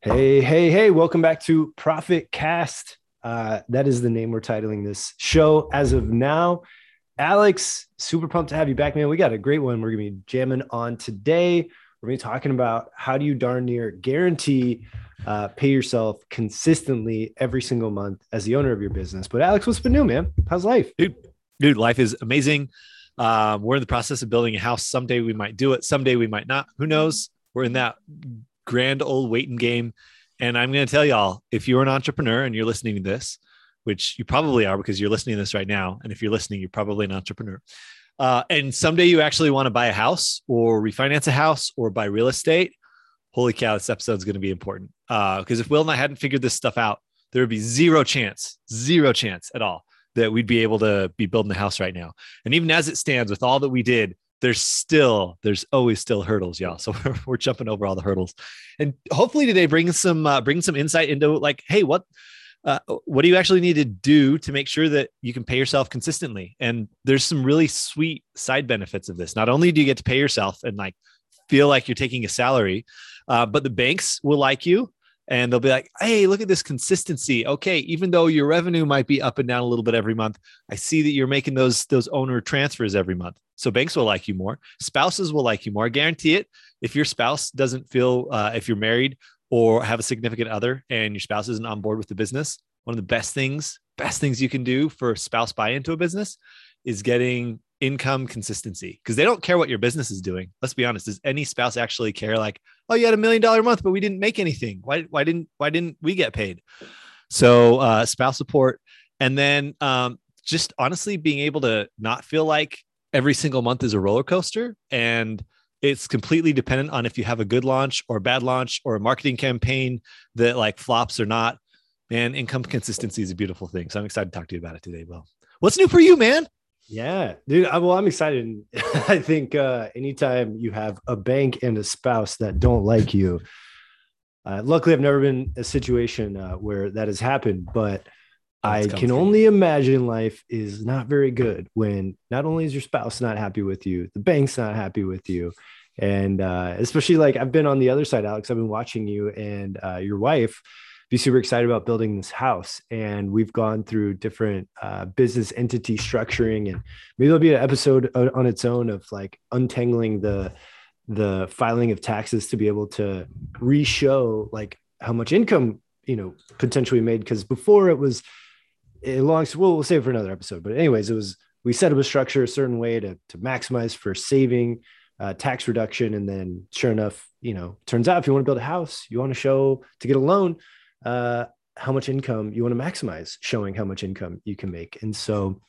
Hey, hey, hey, welcome back to Profit Cast. Uh, that is the name we're titling this show as of now. Alex, super pumped to have you back, man. We got a great one we're going to be jamming on today. We're going to be talking about how do you darn near guarantee uh, pay yourself consistently every single month as the owner of your business. But Alex, what's been new, man? How's life? Dude, dude, life is amazing. Um, we're in the process of building a house. Someday we might do it. Someday we might not. Who knows? We're in that grand old waiting game. And I'm going to tell y'all if you're an entrepreneur and you're listening to this, which you probably are because you're listening to this right now. And if you're listening, you're probably an entrepreneur. Uh, and someday you actually want to buy a house or refinance a house or buy real estate. Holy cow, this episode is going to be important. Because uh, if Will and I hadn't figured this stuff out, there would be zero chance, zero chance at all that we'd be able to be building a house right now. And even as it stands, with all that we did, there's still there's always still hurdles y'all. So we're, we're jumping over all the hurdles. And hopefully today bring some uh, bring some insight into like hey what uh, what do you actually need to do to make sure that you can pay yourself consistently? And there's some really sweet side benefits of this. Not only do you get to pay yourself and like feel like you're taking a salary uh, but the banks will like you and they'll be like, "Hey, look at this consistency. Okay, even though your revenue might be up and down a little bit every month, I see that you're making those those owner transfers every month. So banks will like you more. Spouses will like you more. I guarantee it. If your spouse doesn't feel, uh, if you're married or have a significant other and your spouse isn't on board with the business, one of the best things, best things you can do for spouse buy into a business is getting income consistency because they don't care what your business is doing. Let's be honest. Does any spouse actually care? Like, oh, you had a million dollar month, but we didn't make anything. Why? Why didn't? Why didn't we get paid? So uh, spouse support, and then um, just honestly being able to not feel like every single month is a roller coaster and it's completely dependent on if you have a good launch or a bad launch or a marketing campaign that like flops or not. Man, income consistency is a beautiful thing. So I'm excited to talk to you about it today, Will. What's new for you, man? Yeah, dude. I, well, I'm excited. I think uh, anytime you have a bank and a spouse that don't like you, uh, luckily I've never been a situation uh, where that has happened, but I can only imagine life is not very good when not only is your spouse not happy with you, the bank's not happy with you. And uh, especially like I've been on the other side, Alex, I've been watching you and uh, your wife be super excited about building this house. And we've gone through different uh, business entity structuring, and maybe there'll be an episode on its own of like untangling the the filing of taxes to be able to re-show like how much income you know potentially made. Because before it was it longs well we'll save for another episode. But anyways it was we set up a structure a certain way to to maximize for saving uh, tax reduction. And then sure enough you know turns out if you want to build a house you want to show to get a loan uh, how much income you want to maximize showing how much income you can make. And so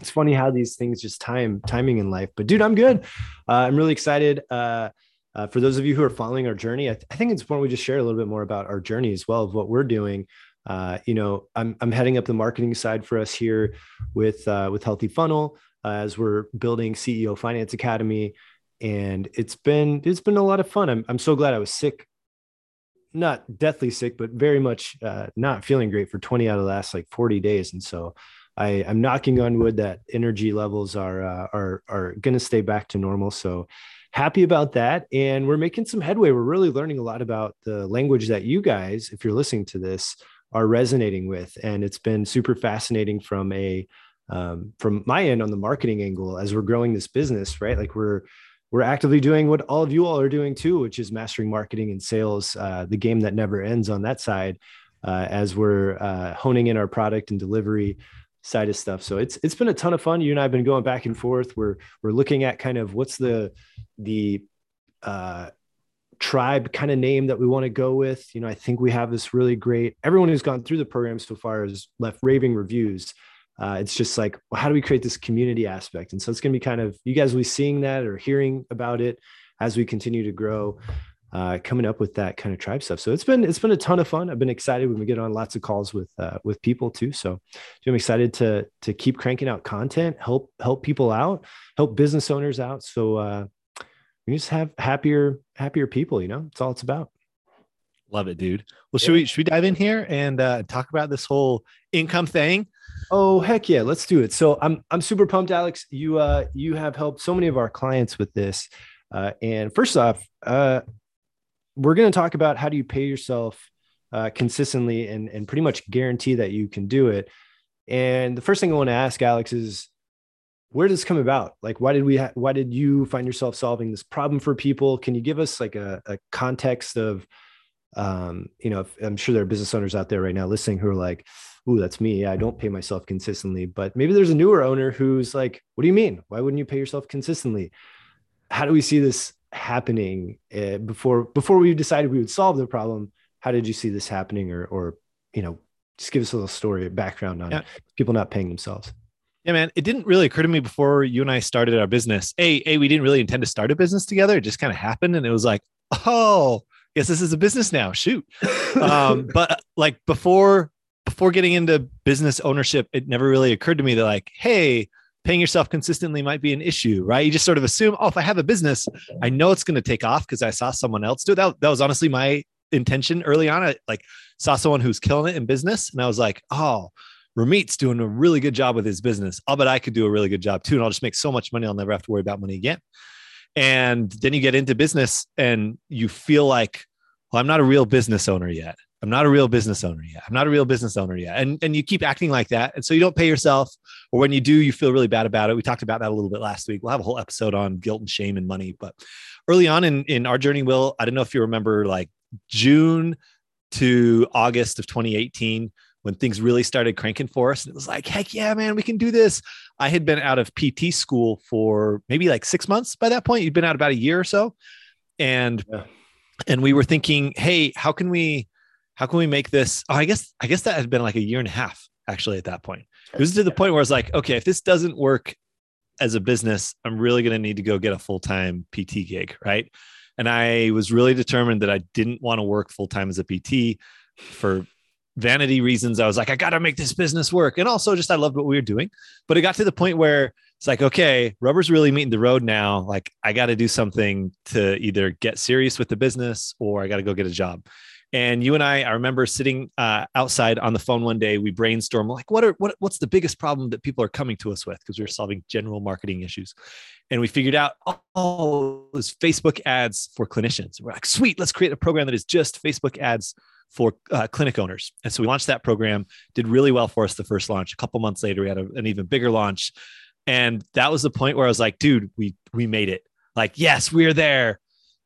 it's funny how these things just time timing in life but dude i'm good. Uh, i'm really excited uh, uh, for those of you who are following our journey I, th- I think it's important we just share a little bit more about our journey as well of what we're doing. Uh, you know, I'm, I'm heading up the marketing side for us here with uh, with Healthy Funnel uh, as we're building CEO Finance Academy, and it's been it's been a lot of fun. I'm I'm so glad I was sick, not deathly sick, but very much uh, not feeling great for 20 out of the last like 40 days, and so. I, I'm knocking on wood that energy levels are uh, are are going to stay back to normal. So happy about that. And we're making some headway. We're really learning a lot about the language that you guys, if you're listening to this, are resonating with and it's been super fascinating from a um, from my end on the marketing angle as we're growing this business right like we're we're actively doing what all of you all are doing too which is mastering marketing and sales uh, the game that never ends on that side uh, as we're uh, honing in our product and delivery side of stuff so it's it's been a ton of fun you and i've been going back and forth we're we're looking at kind of what's the the uh, tribe kind of name that we want to go with. You know, I think we have this really great, everyone who's gone through the program so far has left raving reviews. Uh, it's just like, well, how do we create this community aspect? And so it's going to be kind of, you guys will be seeing that or hearing about it as we continue to grow, uh, coming up with that kind of tribe stuff. So it's been, it's been a ton of fun. I've been excited when we get on lots of calls with, uh, with people too. So I'm excited to, to keep cranking out content, help, help people out, help business owners out. So, uh, we just have happier happier people you know it's all it's about love it dude well should we should we dive in here and uh, talk about this whole income thing oh heck yeah let's do it so i'm i'm super pumped alex you uh you have helped so many of our clients with this uh and first off uh we're going to talk about how do you pay yourself uh, consistently and, and pretty much guarantee that you can do it. And the first thing I want to ask Alex is, where does this come about? Like, why did we, ha- why did you find yourself solving this problem for people? Can you give us like a, a context of, um, you know, I'm sure there are business owners out there right now listening who are like, "Ooh, that's me. I don't pay myself consistently." But maybe there's a newer owner who's like, "What do you mean? Why wouldn't you pay yourself consistently?" How do we see this happening uh, before before we decided we would solve the problem? How did you see this happening, or or you know, just give us a little story, background on yeah. people not paying themselves. Yeah, man. It didn't really occur to me before you and I started our business. A, a, we didn't really intend to start a business together. It just kind of happened, and it was like, oh, yes, this is a business now. Shoot. um, but like before, before getting into business ownership, it never really occurred to me that like, hey, paying yourself consistently might be an issue, right? You just sort of assume, oh, if I have a business, I know it's going to take off because I saw someone else do it. That, that was honestly my intention early on. I like saw someone who's killing it in business, and I was like, oh Ramit's doing a really good job with his business. I'll bet I could do a really good job too. And I'll just make so much money. I'll never have to worry about money again. And then you get into business and you feel like, well, I'm not a real business owner yet. I'm not a real business owner yet. I'm not a real business owner yet. And, and you keep acting like that. And so you don't pay yourself, or when you do, you feel really bad about it. We talked about that a little bit last week. We'll have a whole episode on guilt and shame and money. But early on in, in our journey, Will, I don't know if you remember like June to August of 2018, when things really started cranking for us. And it was like, heck yeah, man, we can do this. I had been out of PT school for maybe like six months by that point. You'd been out about a year or so. And yeah. and we were thinking, hey, how can we how can we make this? Oh, I guess I guess that had been like a year and a half actually at that point. It was to the point where I was like, okay, if this doesn't work as a business, I'm really going to need to go get a full time PT gig, right? And I was really determined that I didn't want to work full time as a PT for vanity reasons, I was like, I got to make this business work. And also just I loved what we were doing. But it got to the point where it's like, okay, rubber's really meeting the road now. Like I got to do something to either get serious with the business or I got to go get a job. And you and I, I remember sitting uh, outside on the phone one day. We brainstormed like, what are what, what's the biggest problem that people are coming to us with? Because we were solving general marketing issues, and we figured out, oh, was Facebook ads for clinicians. We're like, sweet, let's create a program that is just Facebook ads for uh, clinic owners. And so we launched that program, did really well for us the first launch. A couple months later, we had a, an even bigger launch. And that was the point where I was like, dude, we we made it. Like, yes, we're there.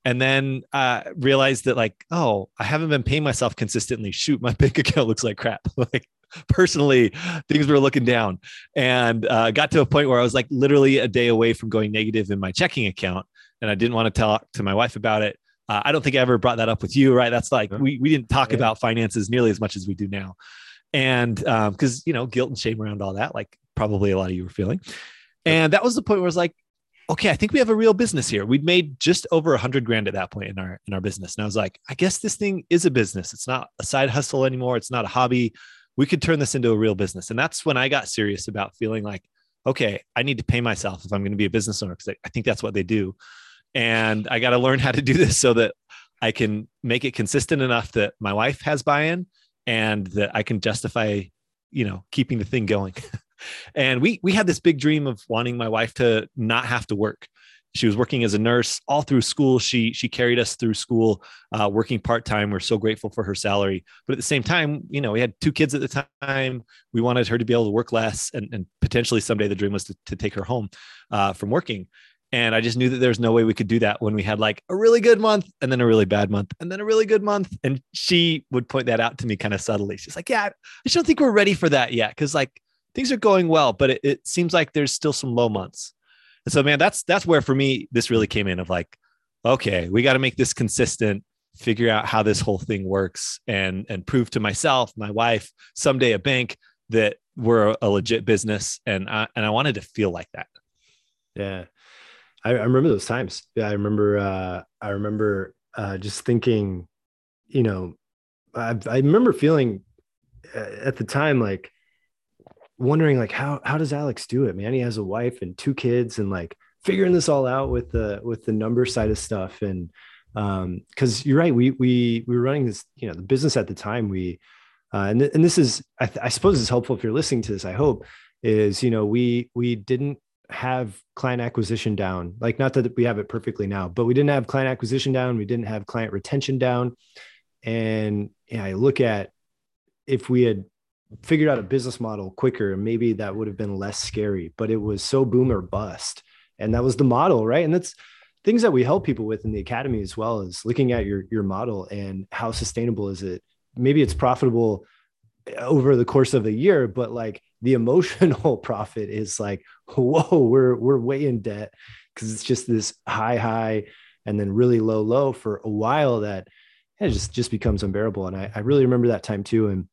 And then uh, realized that like, oh, I haven't been paying myself consistently. Shoot, my bank account looks like crap. like personally, things were looking down, and uh, got to a point where I was like literally a day away from going negative in my checking account, and I didn't want to talk to my wife about it. Uh, I don't think I ever brought that up with you, right? That's like we we didn't talk yeah. about finances nearly as much as we do now, and because um, you know guilt and shame around all that, like probably a lot of you were feeling, and that was the point where I was like, okay, I think we have a real business here. We'd made just over a hundred grand at that point in our in our business, and I was like, I guess this thing is a business. It's not a side hustle anymore. It's not a hobby. We could turn this into a real business, and that's when I got serious about feeling like, okay, I need to pay myself if I'm going to be a business owner because I, I think that's what they do and I got to learn how to do this so that I can make it consistent enough that my wife has buy-in and that I can justify, you know, keeping the thing going. and we we had this big dream of wanting my wife to not have to work. She was working as a nurse all through school. She she carried us through school, uh, working part time. We're so grateful for her salary, but at the same time, you know, we had two kids at the time. We wanted her to be able to work less, and, and potentially someday the dream was to, to take her home uh, from working. And I just knew that there's no way we could do that when we had like a really good month and then a really bad month and then a really good month. And she would point that out to me kind of subtly. She's like, Yeah, I just don't think we're ready for that yet. Cause like things are going well, but it, it seems like there's still some low months. And so, man, that's that's where for me this really came in of like, okay, we got to make this consistent, figure out how this whole thing works, and and prove to myself, my wife, someday a bank that we're a legit business. And I, and I wanted to feel like that. Yeah. I, I remember those times. Yeah, I remember. Uh, I remember uh, just thinking, you know, I, I remember feeling uh, at the time like wondering like how how does Alex do it, man? He has a wife and two kids, and like figuring this all out with the with the number side of stuff and um because you're right we we we were running this you know the business at the time we uh, and, th- and this is I, th- I suppose it's helpful if you're listening to this i hope is you know we we didn't have client acquisition down. Like, not that we have it perfectly now, but we didn't have client acquisition down. We didn't have client retention down. And yeah, I look at if we had figured out a business model quicker, maybe that would have been less scary, but it was so boom or bust. And that was the model, right? And that's things that we help people with in the academy as well is looking at your your model and how sustainable is it. Maybe it's profitable eh, over the course of a year, but like the emotional profit is like, whoa, we're we're way in debt because it's just this high high and then really low low for a while that it just just becomes unbearable. And I, I really remember that time too. And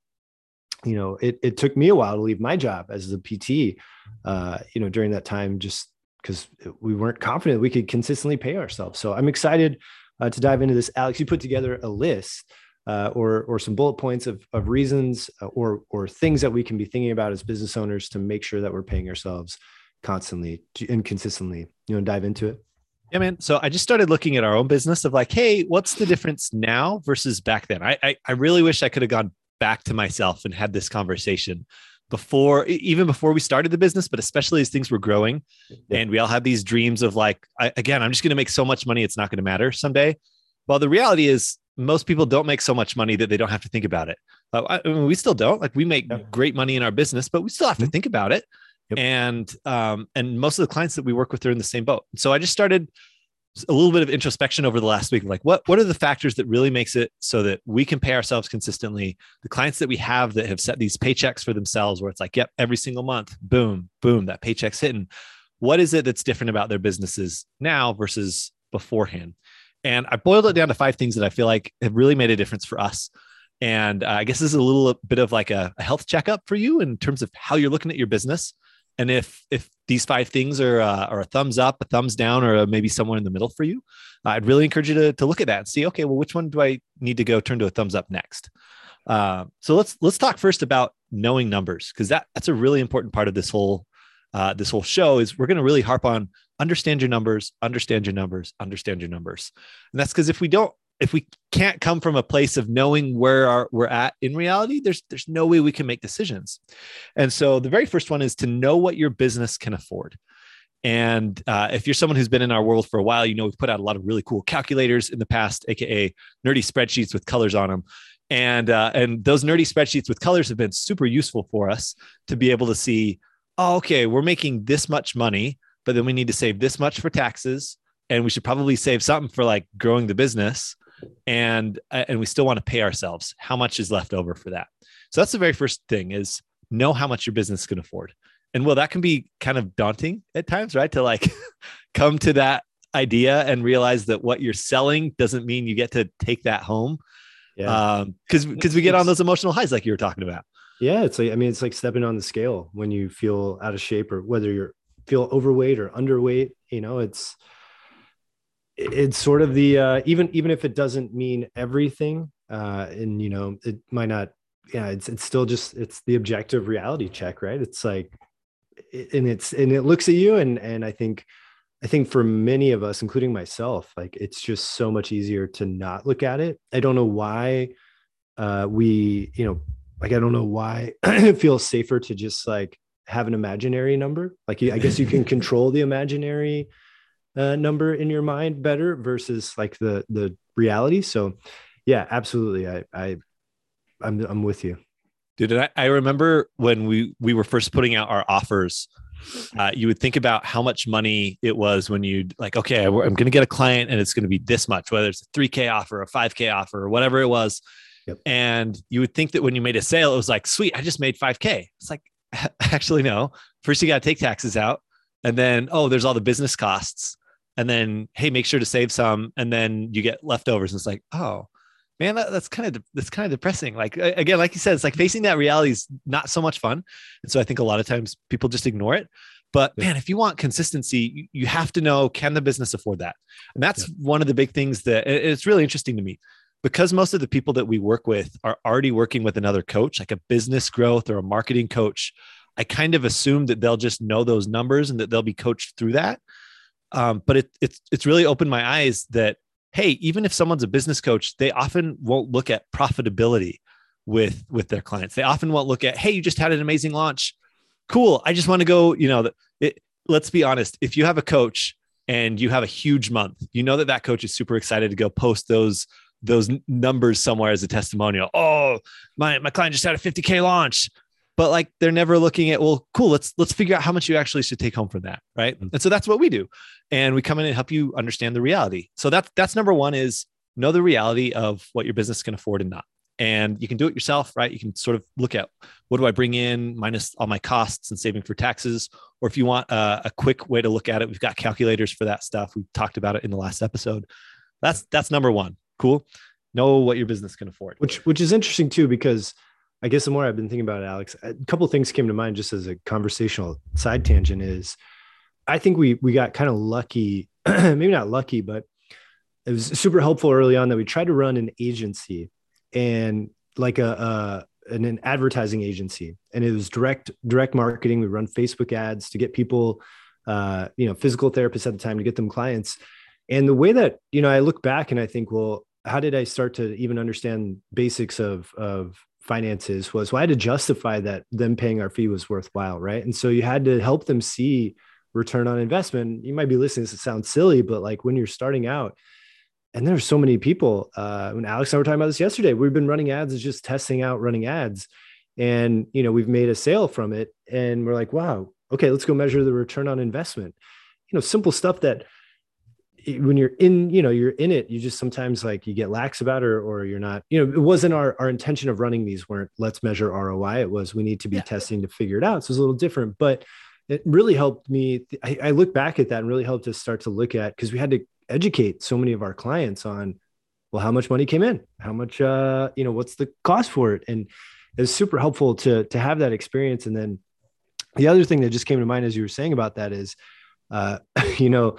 you know, it it took me a while to leave my job as a PT. Uh, you know, during that time, just because we weren't confident we could consistently pay ourselves. So I'm excited uh, to dive into this. Alex, you put together a list uh, or or some bullet points of of reasons uh, or or things that we can be thinking about as business owners to make sure that we're paying ourselves constantly and consistently. You know, dive into it. Yeah, man. So I just started looking at our own business of like, hey, what's the difference now versus back then? I I, I really wish I could have gone back to myself and had this conversation before even before we started the business but especially as things were growing yeah. and we all had these dreams of like I, again i'm just going to make so much money it's not going to matter someday well the reality is most people don't make so much money that they don't have to think about it. Uh, I mean, we still don't. Like we make great money in our business, but we still have to mm-hmm. think about it. Yep. And um, and most of the clients that we work with are in the same boat. So I just started a little bit of introspection over the last week. Like what what are the factors that really makes it so that we can pay ourselves consistently? The clients that we have that have set these paychecks for themselves, where it's like, yep, every single month, boom, boom, that paycheck's hitting. What is it that's different about their businesses now versus beforehand? And I boiled it down to five things that I feel like have really made a difference for us. And uh, I guess this is a little bit of like a, a, health checkup for you in terms of how you're looking at your business. And if if these five things are uh, are a thumbs up, a thumbs down, or maybe somewhere in the middle for you, I'd really encourage you to, to look at that and see, okay, well, which one do I need to go turn to a thumbs up next? Uh, so let's let's talk first about knowing numbers because that that's a really important part of this whole uh, this whole show is we're going to really harp on understand your numbers, understand your numbers, understand your numbers. And that's because if we don't, if we can't come from a place of knowing where our, we're at in reality, there's there's no way we can make decisions. And so the very first one is to know what your business can afford. And uh, if you're someone who's been in our world for a while, you know we've put out a lot of really cool calculators in the past, aka nerdy spreadsheets with colors on them. And uh, and those nerdy spreadsheets with colors have been super useful for us to be able to see, oh, okay, we're making this much money but then we need to save this much for taxes and we should probably save something for like growing the business and uh, and we still want to pay ourselves. How much is left over for that? So that's the very first thing is know how much your business can afford. And well that can be kind of daunting at times right? To like come to that idea and realize that what you're selling doesn't mean you get to take that home. Yeah. Um because because we get on those emotional highs like you were talking about. Yeah it's like i mean it's like stepping on the scale when you feel out of shape or whether you're feel overweight or underweight you know it's it's sort of the uh, even even if it doesn't mean everything uh, and you know it might not yeah it's it's still just it's the objective reality check right? It's like and it's and it looks at you and and i think i think for many of us including myself like it's just so much easier to not look at it. I don't know why uh we you know like i don't know why it feels safer to just like have an imaginary number. Like i guess you can control the imaginary uh, number in your mind better versus like the the reality. So yeah absolutely. I i i'm, I'm with you. Dude I, I remember when we we were first putting out our offers uh, you would think about how much money it was when you like okay i'm going to get a client and it's going to be this much whether it's a 3k offer a 5k offer or whatever it was. Yep. And you would think that when you made a sale, it was like, sweet, I just made 5K. It's like, actually no. First you got to take taxes out and then oh there's all the business costs and then hey make sure to save some and then you get leftovers and it's like oh man that, that's kind of that's kind of depressing like again like you said it's like facing that reality is not so much fun and so i think a lot of times people just ignore it but man if you want consistency you have to know can the business afford that and that's yeah. one of the big things that it's really interesting to me because most of the people that we work with are already working with another coach, like a business growth or a marketing coach, I kind of assume that they'll just know those numbers and that they'll be coached through that. Um, but it, it's it's really opened my eyes that hey, even if someone's a business coach, they often won't look at profitability with with their clients. They often won't look at hey, you just had an amazing launch, cool. I just want to go. You know, it, let's be honest. If you have a coach and you have a huge month, you know that that coach is super excited to go post those those numbers somewhere as a testimonial. Oh, my my client just had a 50k launch. But like they're never looking at, well, cool, let's let's figure out how much you actually should take home from that. Right. Mm-hmm. And so that's what we do. And we come in and help you understand the reality. So that's that's number one is know the reality of what your business can afford and not. And you can do it yourself, right? You can sort of look at what do I bring in minus all my costs and saving for taxes. Or if you want a, a quick way to look at it, we've got calculators for that stuff. We talked about it in the last episode. That's that's number one. Cool. Know what your business can afford. Which which is interesting too, because I guess the more I've been thinking about it, Alex, a couple things came to mind just as a conversational side tangent is I think we we got kind of lucky, maybe not lucky, but it was super helpful early on that we tried to run an agency and like a, a an, an advertising agency. And it was direct direct marketing. We run facebook ads to get people uh, you know physical therapists at the time to get them clients. And the way that you know i look back and i think well how did i start to even understand basics of of finances was well i had to justify that them paying our fee was worthwhile right and so you had to help them see return on investment you might be listening to this sounds silly but like when you're starting out and there's so many people. Uh, when Alex and I were talking about this yesterday, we've been running ads, is just testing out running ads, and you know we've made a sale from it, and we're like, wow, okay, let's go measure the return on investment. You know, simple stuff that when you're in, you know, you're in it, you just sometimes like you get lax about it, or, or you're not. You know, it wasn't our our intention of running these weren't let's measure ROI. It was we need to be yeah. testing to figure it out. So it's a little different, but it really helped me. I, I look back at that and really helped us start to look at because we had to educate so many of our clients on well how much money came in how much uh you know what's the cost for it and it's super helpful to to have that experience and then the other thing that just came to mind as you were saying about that is uh you know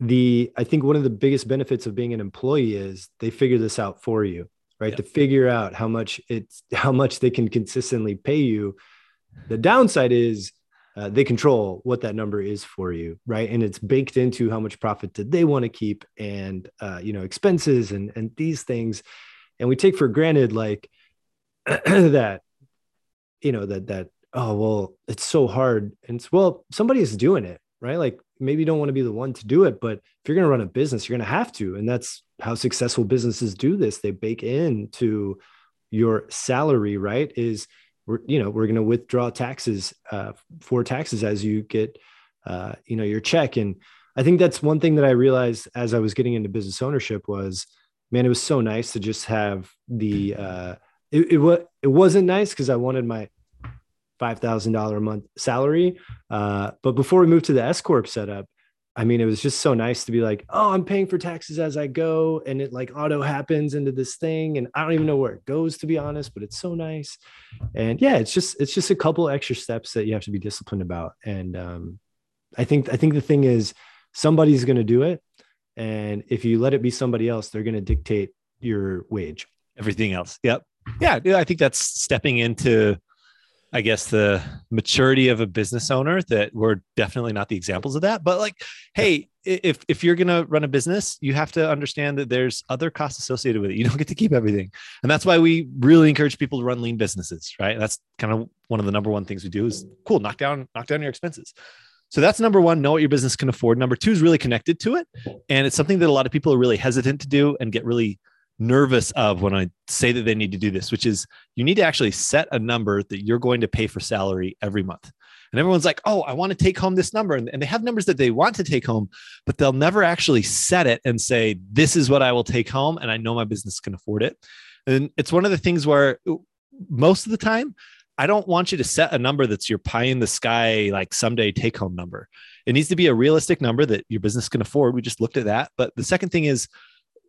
the i think one of the biggest benefits of being an employee is they figure this out for you right? To figure out how much it's how much they can consistently pay you. The downside is uh, they control what that number is for you right? And it's baked into how much profit did they want to keep and uh, you know expenses and and these things. And we take for granted like that you know that that oh well it's so hard. And it's well somebody is doing it right? Like maybe you don't want to be the one to do it but if you're going to run a business you're going to have to and that's how successful businesses do this. They bake into your salary right? Is we're you know we're going to withdraw taxes uh, for taxes as you get uh, you know your check. And i think that's one thing that i realized as i was getting into business ownership was man it was so nice to just have the uh, it, it, it wasn't nice because i wanted my $5000 a month salary uh, but before we moved to the s corp setup I mean, it was just so nice to be like, oh, I'm paying for taxes as I go. And it like auto happens into this thing. And I don't even know where it goes, to be honest, but it's so nice. And yeah, it's just, it's just a couple extra steps that you have to be disciplined about. And um, I think, I think the thing is somebody's going to do it. And if you let it be somebody else, they're going to dictate your wage. Everything else. Yep. Yeah. I think that's stepping into I guess the maturity of a business owner that we're definitely not the examples of that. But like, hey, if if you're gonna run a business, you have to understand that there's other costs associated with it. You don't get to keep everything, and that's why we really encourage people to run lean businesses. Right? That's kind of one of the number one things we do is cool, knock down knock down your expenses. So that's number one. Know what your business can afford. Number two is really connected to it, and it's something that a lot of people are really hesitant to do and get really nervous of when I say that they need to do this, which is you need to actually set a number that you're going to pay for salary every month. And everyone's like, oh, I want to take home this number. And, and they have numbers that they want to take home, but they'll never actually set it and say, this is what I will take home. And I know my business can afford it. And it's one of the things where most of the time, I don't want you to set a number that's your pie in the sky, like someday take home number. It needs to be a realistic number that your business can afford. We just looked at that. But the second thing is,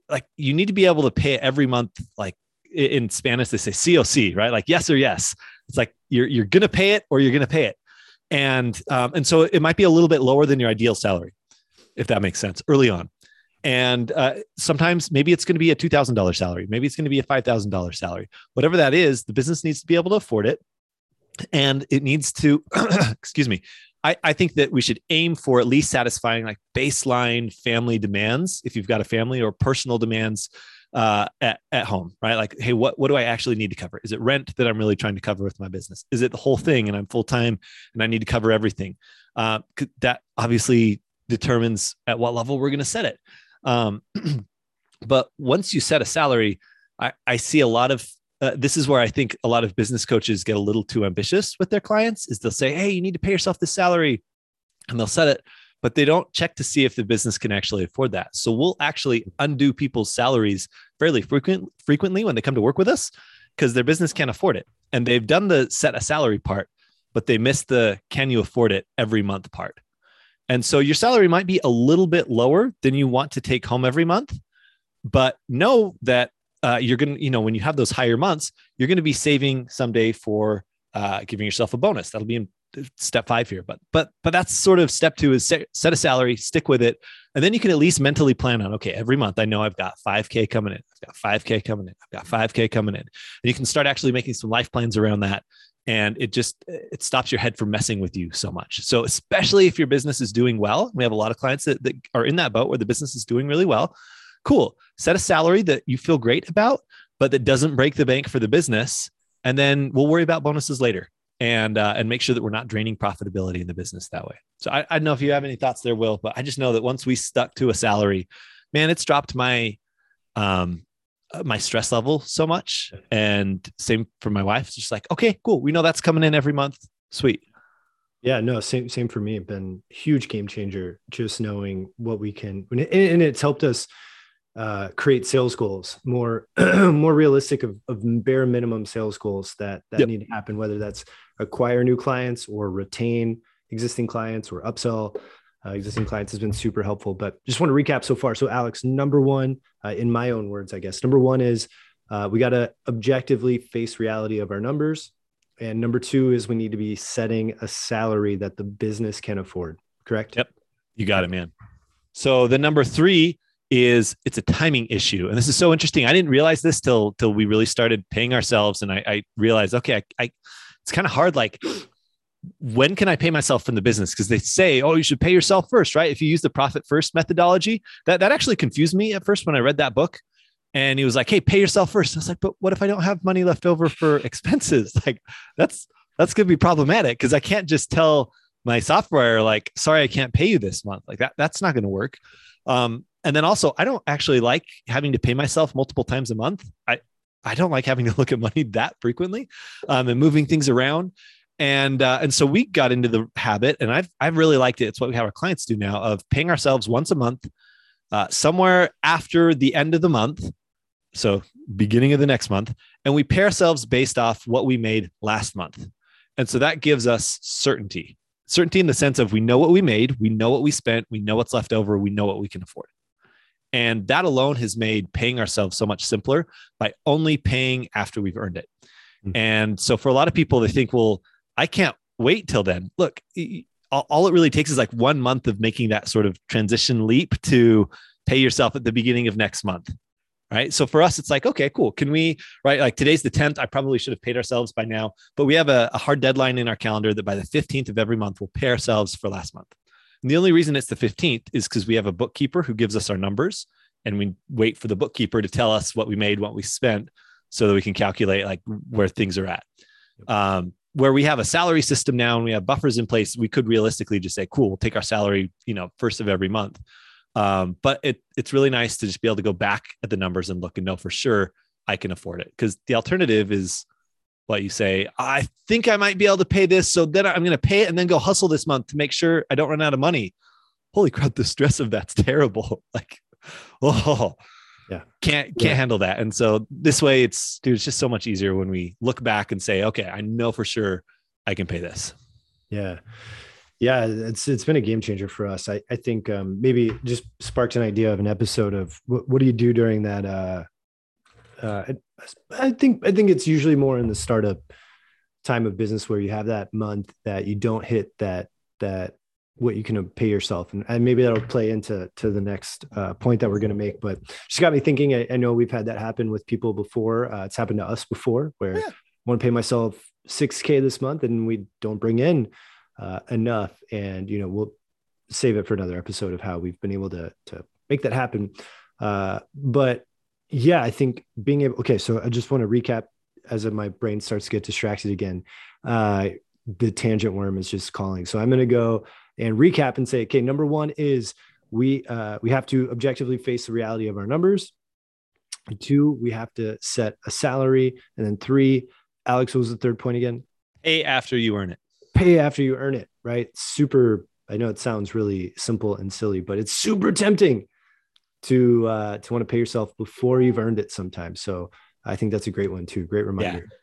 like you need to be able to pay every month like in spanish they say coc right? Like yes or yes. It's like you're you're gonna pay it or you're gonna pay it. And um, and so it might be a little bit lower than your ideal salary if that makes sense early on. And uh, sometimes maybe it's going to be a $2000 salary maybe it's going to be a $5000 salary. Whatever that is the business needs to be able to afford it. And it needs to excuse me I, I think that we should aim for at least satisfying like baseline family demands if you've got a family or personal demands uh, at, at home, right? Like, hey, what, what do I actually need to cover? Is it rent that I'm really trying to cover with my business? Is it the whole thing and I'm full time and I need to cover everything? Uh, that obviously determines at what level we're going to set it. Um, but once you set a salary, I, I see a lot of uh, this is where I think a lot of business coaches get a little too ambitious with their clients is they'll say, Hey, you need to pay yourself this salary and they'll set it but they don't check to see if the business can actually afford that. So we'll actually undo people's salaries fairly frequent, frequently when they come to work with us because their business can't afford it. And they've done the set a salary part, but they missed the can you afford it every month part. And so your salary might be a little bit lower than you want to take home every month, but know that uh, you're going to, you know, when you have those higher months, you're going to be saving someday for uh, giving yourself a bonus. That'll be in, step five here but but but that's sort of step two is set, set a salary stick with it and then you can at least mentally plan on okay every month i know i've got 5k coming in i've got 5k coming in i've got 5k coming in. And you can start actually making some life plans around that and it just it stops your head from messing with you so much. So especially if your business is doing well we have a lot of clients that, that are in that boat where the business is doing really well. Cool set a salary that you feel great about but that doesn't break the bank for the business and then we'll worry about bonuses later and uh, and make sure that we're not draining profitability in the business that way. So I, I don't know if you have any thoughts there, Will, but I just know that once we stuck to a salary, man, it's dropped my um uh, my stress level so much. And same for my wife. It's just like, okay, cool. We know that's coming in every month. Sweet. Yeah, no, same same for me. Been huge game changer. Just knowing what we can, and it's helped us uh, create sales goals more more realistic of, of, bare minimum sales goals that that yep. need to happen whether that's acquire new clients or retain existing clients or upsell. Uh, existing clients has been super helpful but just want to recap so far. So alex number one uh, in my own words i guess number one is uh, we got to objectively face reality of our numbers. And number two is we need to be setting a salary that the business can afford correct? Yep. You got it man. So the number three is it's a timing issue. And this is so interesting. I didn't realize this till till we really started paying ourselves. And I, I realized, okay, I, I it's kind of hard. Like, when can I pay myself from the business? Because they say, oh, you should pay yourself first, right? If you use the profit first methodology, that that actually confused me at first when I read that book. And he was like, hey, pay yourself first. I was like, but what if I don't have money left over for expenses? Like, that's that's gonna be problematic because I can't just tell my software like, sorry, I can't pay you this month. Like that, that's not gonna work. Um, and then also I don't actually like having to pay myself multiple times a month. I I don't like having to look at money that frequently um, and moving things around. And uh, and so we got into the habit, and I've I've really liked it. It's what we have our clients do now of paying ourselves once a month, uh, somewhere after the end of the month, so beginning of the next month, and we pay ourselves based off what we made last month, and so that gives us certainty. Certainty in the sense of we know what we made, we know what we spent, we know what's left over, we know what we can afford. And that alone has made paying ourselves so much simpler by only paying after we've earned it. Mm-hmm. And so for a lot of people, they think, well, I can't wait till then. Look, all it really takes is like one month of making that sort of transition leap to pay yourself at the beginning of next month. Right. So for us, it's like, okay, cool. Can we, right? Like today's the 10th. I probably should have paid ourselves by now, but we have a, a hard deadline in our calendar that by the 15th of every month, we'll pay ourselves for last month. And the only reason it's the 15th is because we have a bookkeeper who gives us our numbers and we wait for the bookkeeper to tell us what we made, what we spent, so that we can calculate like where things are at. Um, where we have a salary system now and we have buffers in place, we could realistically just say, cool, we'll take our salary, you know, first of every month. Um, but it, it's really nice to just be able to go back at the numbers and look and know for sure I can afford it. Because the alternative is what you say, I think I might be able to pay this. So then I'm going to pay it and then go hustle this month to make sure I don't run out of money. Holy crap, the stress of that's terrible. like, oh, yeah, can't can't yeah. handle that. And so this way, it's dude, it's just so much easier when we look back and say, okay, I know for sure I can pay this. Yeah. Yeah, it's it's been a game changer for us. I, I think um, maybe just sparked an idea of an episode of what, what do you do during that uh, uh, I think I think it's usually more in the startup time of business where you have that month that you don't hit that that what you can pay yourself. And, and maybe that'll play into to the next uh, point that we're going to make but just got me thinking. I, I, know we've had that happen with people before. Uh, it's happened to us before where yeah. i want to pay myself 6k this month and we don't bring in uh, enough. And you know we'll save it for another episode of how we've been able to to make that happen. Uh, but Yeah, I think being able. Okay, so I just want to recap as my brain starts to get distracted again. Uh, the tangent worm is just calling. So I'm going to go and recap and say, okay, number one is we uh, we have to objectively face the reality of our numbers. Two, we have to set a salary, and then three, Alex, what was the third point again? Pay after you earn it. Pay after you earn it. Right? Super. I know it sounds really simple and silly, but it's super tempting to uh, to want to pay yourself before you've earned it sometimes. So I think that's a great one too. Great reminder. Yeah.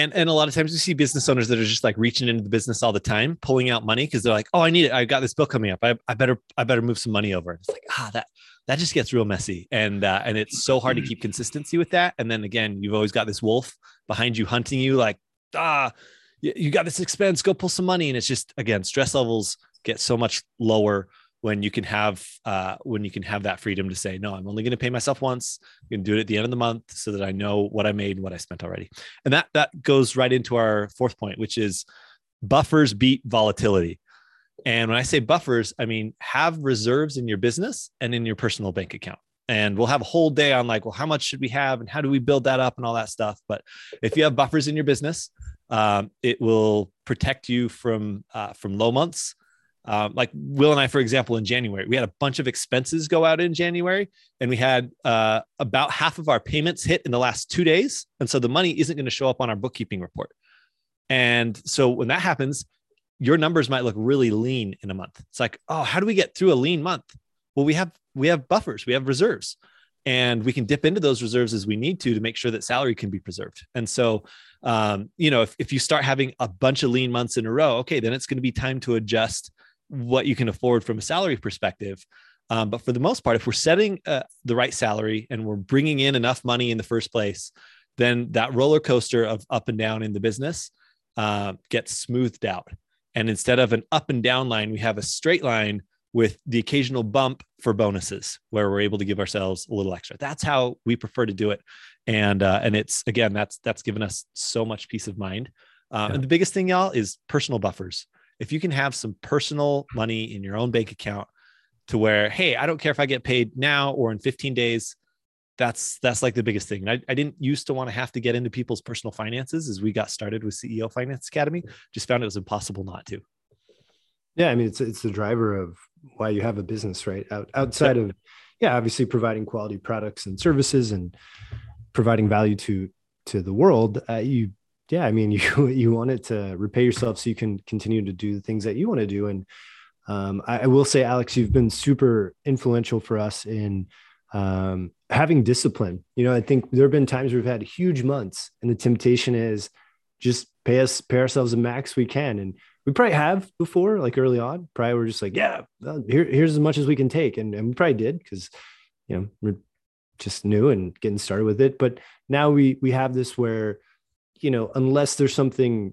And and a lot of times we see business owners that are just like reaching into the business all the time, pulling out money because they're like, oh, I need it. I've got this bill coming up. I, I better I better move some money over. It's like ah that that just gets real messy, and uh, and it's so hard to keep consistency with that. And then again, you've always got this wolf behind you hunting you, like ah, you, you got this expense, go pull some money, and it's just again stress levels get so much lower when you can have uh, when you can have that freedom to say no i'm only going to pay myself once you can do it at the end of the month so that i know what i made and what i spent already. And that that goes right into our fourth point which is buffers beat volatility. And when i say buffers i mean have reserves in your business and in your personal bank account. And we'll have a whole day on like well how much should we have and how do we build that up and all that stuff. But if you have buffers in your business um, it will protect you from uh, from low months um, like Will and I, for example, in January, we had a bunch of expenses go out in January, and we had uh, about half of our payments hit in the last two days. And so the money isn't going to show up on our bookkeeping report. And so when that happens, your numbers might look really lean in a month. It's like, oh, how do we get through a lean month? Well, we have we have buffers, we have reserves, and we can dip into those reserves as we need to to make sure that salary can be preserved. And so, um, you know, if, if you start having a bunch of lean months in a row, okay, then it's going to be time to adjust what you can afford from a salary perspective. Um, but for the most part, if we're setting uh, the right salary and we're bringing in enough money in the first place, then that roller coaster of up and down in the business uh, gets smoothed out. And instead of an up and down line, we have a straight line with the occasional bump for bonuses where we're able to give ourselves a little extra. That's how we prefer to do it. And uh, and it's again that's that's given us so much peace of mind. Uh, yeah. And the biggest thing, y'all, is personal buffers if you can have some personal money in your own bank account to where, hey, I don't care if I get paid now or in 15 days. That's that's like the biggest thing. I, I didn't used to want to have to get into people's personal finances as we got started with CEO Finance Academy. Just found it was impossible not to. Yeah, I mean it's it's the driver of why you have a business, right? Out, outside of yeah, obviously providing quality products and services and providing value to to the world, uh, you yeah, I mean, you you want it to repay yourself so you can continue to do the things that you want to do. And um, I, I, will say, Alex, you've been super influential for us in um, having discipline. You know, I think there have been times we've had huge months, and the temptation is just pay us pay ourselves the max we can, and we probably have before, like early on. Probably we're just like, yeah, here, here's as much as we can take, and, and we probably did because you know we're just new and getting started with it. But now we we have this where you know, unless there's something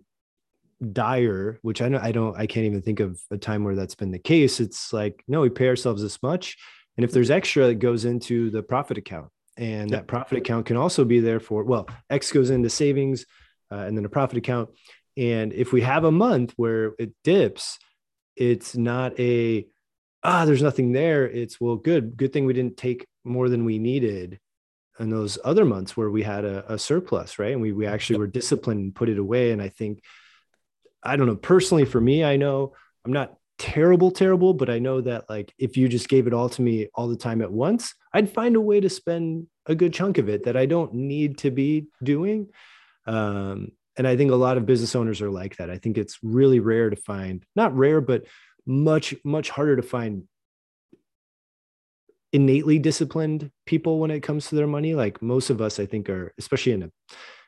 dire, which I know I don't, I can't even think of a time where that's been the case. It's like, no, we pay ourselves this much. And if there's extra, it goes into the profit account. And yep. that profit account can also be there for, well, X goes into savings uh, and then a profit account. And if we have a month where it dips, it's not a, ah, there's nothing there. It's, well, good, good thing we didn't take more than we needed in those other months where we had a, a surplus, right? And we, we actually were disciplined and put it away. And I think, I don't know, personally for me, I know I'm not terrible, terrible, but I know that like if you just gave it all to me all the time at once, I'd find a way to spend a good chunk of it that I don't need to be doing. Um, and I think a lot of business owners are like that. I think it's really rare to find, not rare, but much, much harder to find innately disciplined people when it comes to their money. Like most of us, I think, are especially in a,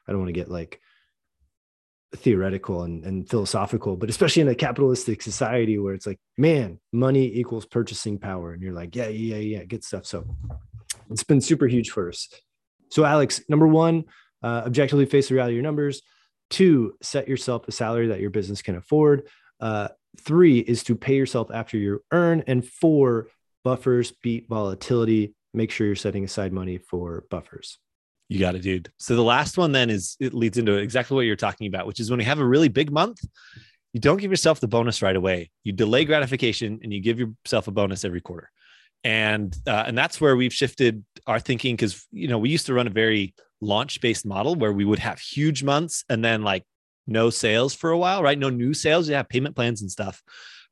I don't want to get like theoretical and, and philosophical, but especially in a capitalistic society where it's like, man, money equals purchasing power. And you're like, yeah, yeah, yeah, good stuff. So it's been super huge for us. So, Alex, number one, uh, objectively face the reality of your numbers. Two, set yourself a salary that your business can afford. Uh, three is to pay yourself after you earn. And four, buffers beat volatility. Make sure you're setting aside money for buffers. You got it, dude. So the last one then is it leads into exactly what you're talking about, which is when you have a really big month, you don't give yourself the bonus right away. You delay gratification and you give yourself a bonus every quarter. and uh, and that's where we've shifted our thinking because you know we used to run a very launch based model where we would have huge months and then like no sales for a while, right? No new sales. You have payment plans and stuff.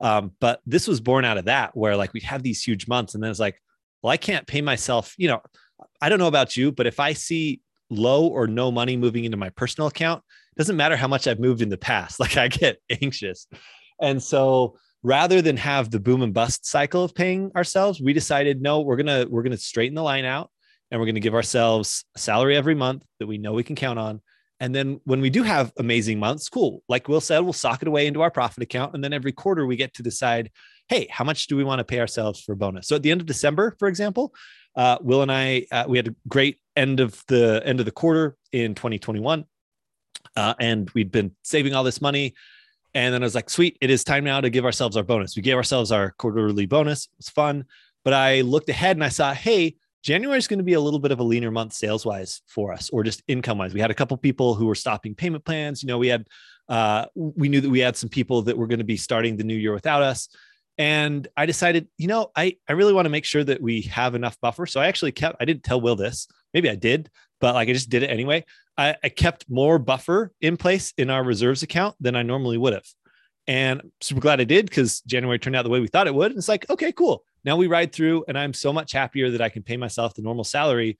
Um, but this was born out of that, where like we'd have these huge months, and then it's like, well, I can't pay myself. You know, I don't know about you, but if I see low or no money moving into my personal account, doesn't matter how much I've moved in the past. Like I get anxious, and so rather than have the boom and bust cycle of paying ourselves, we decided no, we're gonna we're gonna straighten the line out, and we're gonna give ourselves a salary every month that we know we can count on and then when we do have amazing months, cool. Like Will said, we'll sock it away into our profit account. And then every quarter we get to decide, hey, how much do we want to pay ourselves for bonus? So at the end of December, for example, uh, Will and I, uh, we had a great end of the end of the quarter in 2021. Uh, and we'd been saving all this money. And then I was like, sweet, it is time now to give ourselves our bonus. We gave ourselves our quarterly bonus. It was fun. But I looked ahead and I saw, hey, January is going to be a little bit of a leaner month sales wise for us, or just income wise. We had a couple people who were stopping payment plans. You know, we had, uh, we knew that we had some people that were going to be starting the new year without us. And I decided, you know, I, I really want to make sure that we have enough buffer. So I actually kept, I didn't tell Will this, maybe I did, but like I just did it anyway. I, I kept more buffer in place in our reserves account than I normally would have. And super glad I did because January turned out the way we thought it would. And it's like, okay, cool. Now we ride through, and I'm so much happier that I can pay myself the normal salary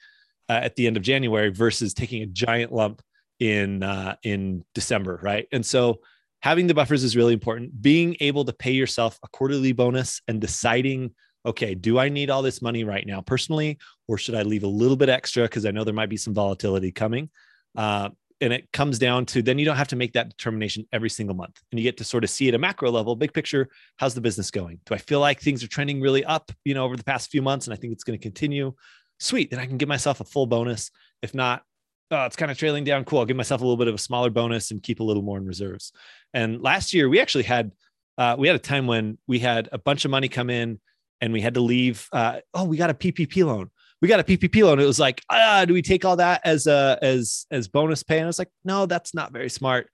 uh, at the end of January versus taking a giant lump in uh, in December, right? And so having the buffers is really important. Being able to pay yourself a quarterly bonus and deciding, okay, do I need all this money right now personally, or should I leave a little bit extra because I know there might be some volatility coming? Uh, and it comes down to then you don't have to make that determination every single month. And you get to sort of see at a macro level big picture how's the business going? Do i feel like things are trending really up you know over the past few months and i think it's going to continue? Sweet then i can give myself a full bonus. If not oh, it's kind of trailing down. Cool i'll give myself a little bit of a smaller bonus and keep a little more in reserves. And last year we actually had uh, we had a time when we had a bunch of money come in and we had to leave uh, oh we got a ppp loan we got a PPP loan. It was like, ah, do we take all that as a as as bonus pay? And I was like, no, that's not very smart.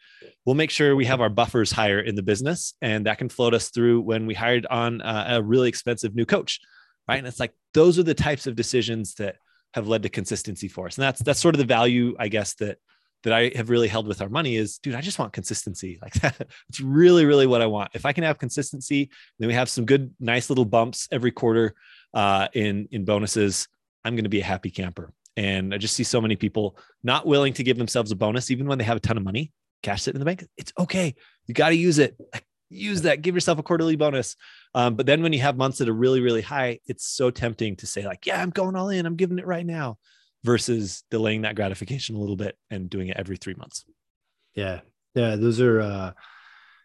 We'll make sure we have our buffers higher in the business, and that can float us through when we hired on a, a really expensive new coach, right? And it's like those are the types of decisions that have led to consistency for us, and that's that's sort of the value, I guess that that I have really held with our money is, dude, I just want consistency. Like that. It's really, really what I want. If I can have consistency, then we have some good, nice little bumps every quarter uh, in in bonuses. I'm going to be a happy camper. And I just see so many people not willing to give themselves a bonus, even when they have a ton of money, cash it in the bank. It's okay. You got to use it. Use that. Give yourself a quarterly bonus. Um, but then when you have months that are really, really high, it's so tempting to say, like, yeah, I'm going all in. I'm giving it right now versus delaying that gratification a little bit and doing it every three months. Yeah. Yeah. Those are, uh,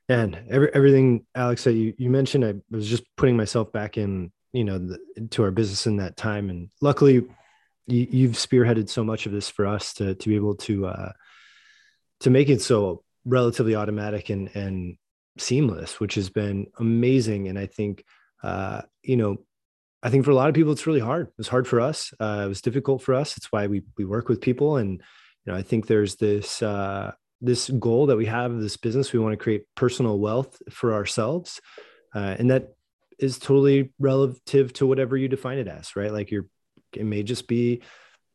and every, everything, Alex, that you, you mentioned, I was just putting myself back in you know the, to our business in that time. And luckily you, have spearheaded so much of this for us to to be able to uh to make it so relatively automatic and and seamless which has been amazing. And i think uh you know i think for a lot of people it's really hard. It was hard for us. Uh, it was difficult for us. It's why we we work with people. And you know i think there's this uh this goal that we have of this business. We want to create personal wealth for ourselves. Uh, and that is totally relative to whatever you define it as, right? Like you're, it may just be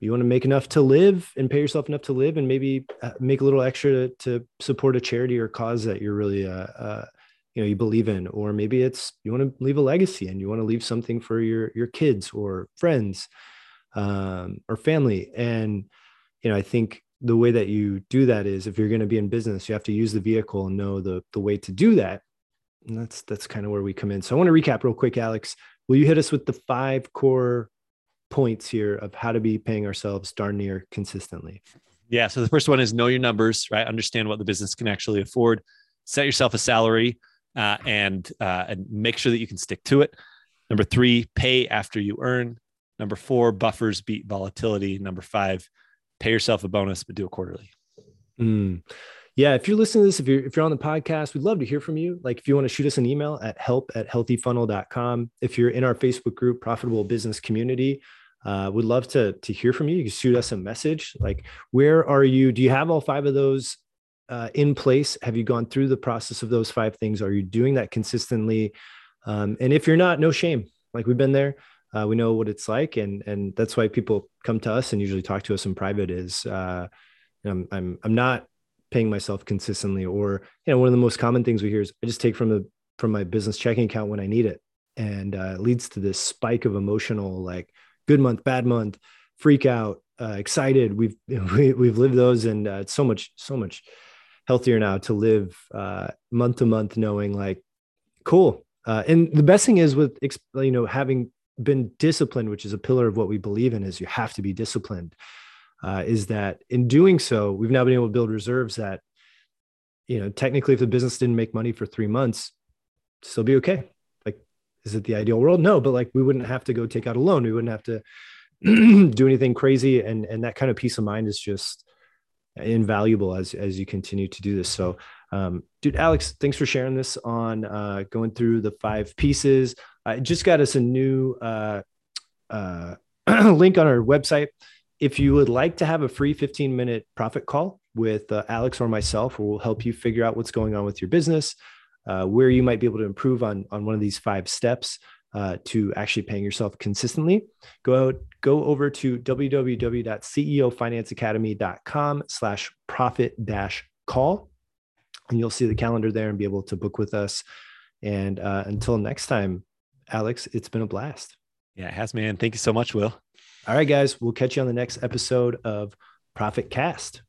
you want to make enough to live and pay yourself enough to live and maybe uh, make a little extra to, to support a charity or cause that you're really, uh, uh, you know, you believe in, or maybe it's you want to leave a legacy and you want to leave something for your your kids or friends um, or family. And you know, I think the way that you do that is if you're going to be in business, you have to use the vehicle and know the the way to do that and that's that's kind of where we come in. So I want to recap real quick, Alex. Will you hit us with the five core points here of how to be paying ourselves darn near consistently? Yeah. So the first one is know your numbers, right? Understand what the business can actually afford. Set yourself a salary uh, and uh, and make sure that you can stick to it. Number three, pay after you earn. Number four, buffers beat volatility. Number five, pay yourself a bonus, but do it quarterly. Mm yeah, if you're listening to this, if you're if you're on the podcast, we'd love to hear from you. Like if you want to shoot us an email at help at healthyfunnel.com. If you're in our Facebook group, Profitable Business Community, uh, would love to to hear from you. You can shoot us a message. Like, where are you? Do you have all five of those uh, in place? Have you gone through the process of those five things? Are you doing that consistently? Um, and if you're not, no shame. Like we've been there. Uh, we know what it's like, and and that's why people come to us and usually talk to us in private. Is uh, I'm I'm I'm not paying myself consistently, or you know, one of the most common things we hear is I just take from the from my business checking account when I need it, and uh, it leads to this spike of emotional like good month, bad month, freak out, uh, excited. We've we, we've lived those, and uh, it's so much so much healthier now to live uh, month to month, knowing like, cool. Uh, and the best thing is with you know having been disciplined, which is a pillar of what we believe in, is you have to be disciplined. Uh, is that in doing so, we've now been able to build reserves that, you know, technically, if the business didn't make money for three months, still be okay. Like, is it the ideal world? No, but like we wouldn't have to go take out a loan. We wouldn't have to do anything crazy, and and that kind of peace of mind is just invaluable as as you continue to do this. So, um, dude, Alex, thanks for sharing this on uh, going through the five pieces. I just got us a new uh, uh, link on our website. If you would like to have a free 15 minute profit call with uh, Alex or myself, where we'll help you figure out what's going on with your business, uh, where you might be able to improve on on one of these five steps uh, to actually paying yourself consistently, go out, go over to www.ceofinanceacademy.com slash profit dash call. And you'll see the calendar there and be able to book with us. And uh, until next time, Alex, it's been a blast. Yeah, it has, man. Thank you so much, Will. All right, guys, we'll catch you on the next episode of Profit Cast.